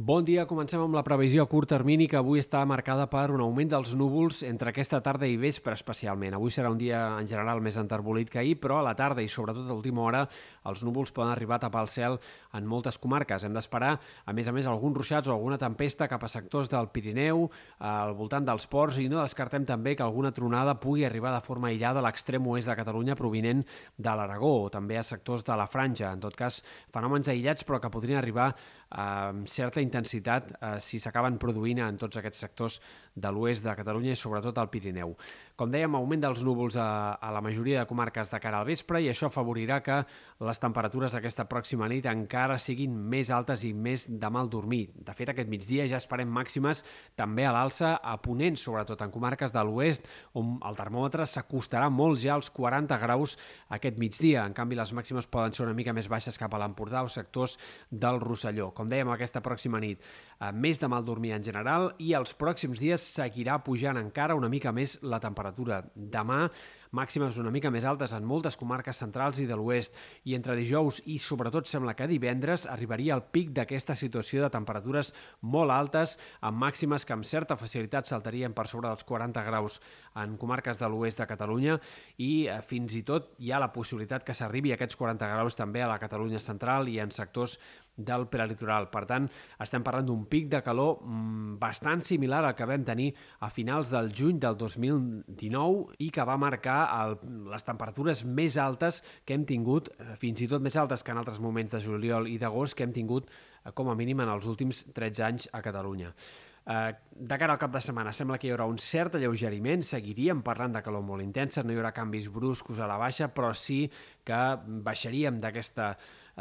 Bon dia, comencem amb la previsió a curt termini que avui està marcada per un augment dels núvols entre aquesta tarda i vespre especialment. Avui serà un dia en general més enterbolit que ahir, però a la tarda i sobretot a l'última hora els núvols poden arribar a tapar el cel en moltes comarques. Hem d'esperar, a més a més, alguns ruixats o alguna tempesta cap a sectors del Pirineu, al voltant dels ports, i no descartem també que alguna tronada pugui arribar de forma aïllada a l'extrem oest de Catalunya provinent de l'Aragó o també a sectors de la Franja. En tot cas, fenòmens aïllats però que podrien arribar amb certa intensitat eh, si s'acaben produint en tots aquests sectors de l'oest de Catalunya i sobretot al Pirineu. Com dèiem, augment dels núvols a, a la majoria de comarques de cara al vespre i això afavorirà que les temperatures d'aquesta pròxima nit encara siguin més altes i més de mal dormir. De fet, aquest migdia ja esperem màximes també a l'alça, a Ponent, sobretot en comarques de l'oest, on el termòmetre s'acostarà molt ja als 40 graus aquest migdia. En canvi, les màximes poden ser una mica més baixes cap a l'Empordà o sectors del Rosselló. Com dèiem, aquesta pròxima nit, eh, més de mal dormir en general i els pròxims dies seguirà pujant encara una mica més la temperatura. Demà, màximes una mica més altes en moltes comarques centrals i de l'oest. I entre dijous i sobretot sembla que divendres arribaria al pic d'aquesta situació de temperatures molt altes amb màximes que amb certa facilitat saltarien per sobre dels 40 graus en comarques de l'oest de Catalunya. I eh, fins i tot hi ha la possibilitat que s'arribi a aquests 40 graus també a la Catalunya central i en sectors del prelitoral. Per tant, estem parlant d'un pic de calor mmm, bastant similar al que vam tenir a finals del juny del 2019 i que va marcar el, les temperatures més altes que hem tingut, eh, fins i tot més altes que en altres moments de juliol i d'agost que hem tingut eh, com a mínim en els últims 13 anys a Catalunya. Eh, de cara al cap de setmana sembla que hi haurà un cert alleugeriment, seguiríem parlant de calor molt intensa, no hi haurà canvis bruscos a la baixa, però sí que baixaríem d'aquesta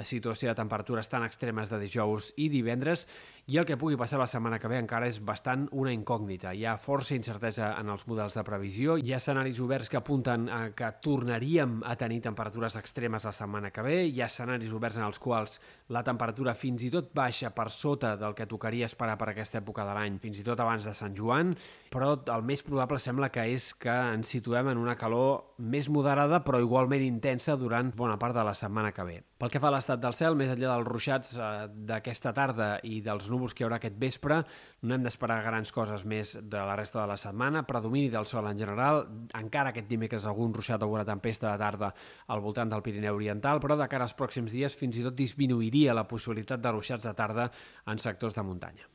situació de temperatures tan extremes de dijous i divendres i el que pugui passar la setmana que ve encara és bastant una incògnita. Hi ha força incertesa en els models de previsió, hi ha escenaris oberts que apunten a que tornaríem a tenir temperatures extremes la setmana que ve, hi ha escenaris oberts en els quals la temperatura fins i tot baixa per sota del que tocaria esperar per aquesta època de l'any, fins i tot abans de Sant Joan, però el més probable sembla que és que ens situem en una calor més moderada però igualment intensa durant bona part de la setmana que ve. Pel que fa a l'estat del cel, més enllà dels ruixats eh, d'aquesta tarda i dels núvols núvols que hi haurà aquest vespre. No hem d'esperar grans coses més de la resta de la setmana. Predomini del sol en general. Encara aquest dimecres algun ruixat o alguna tempesta de tarda al voltant del Pirineu Oriental, però de cara als pròxims dies fins i tot disminuiria la possibilitat de ruixats de tarda en sectors de muntanya.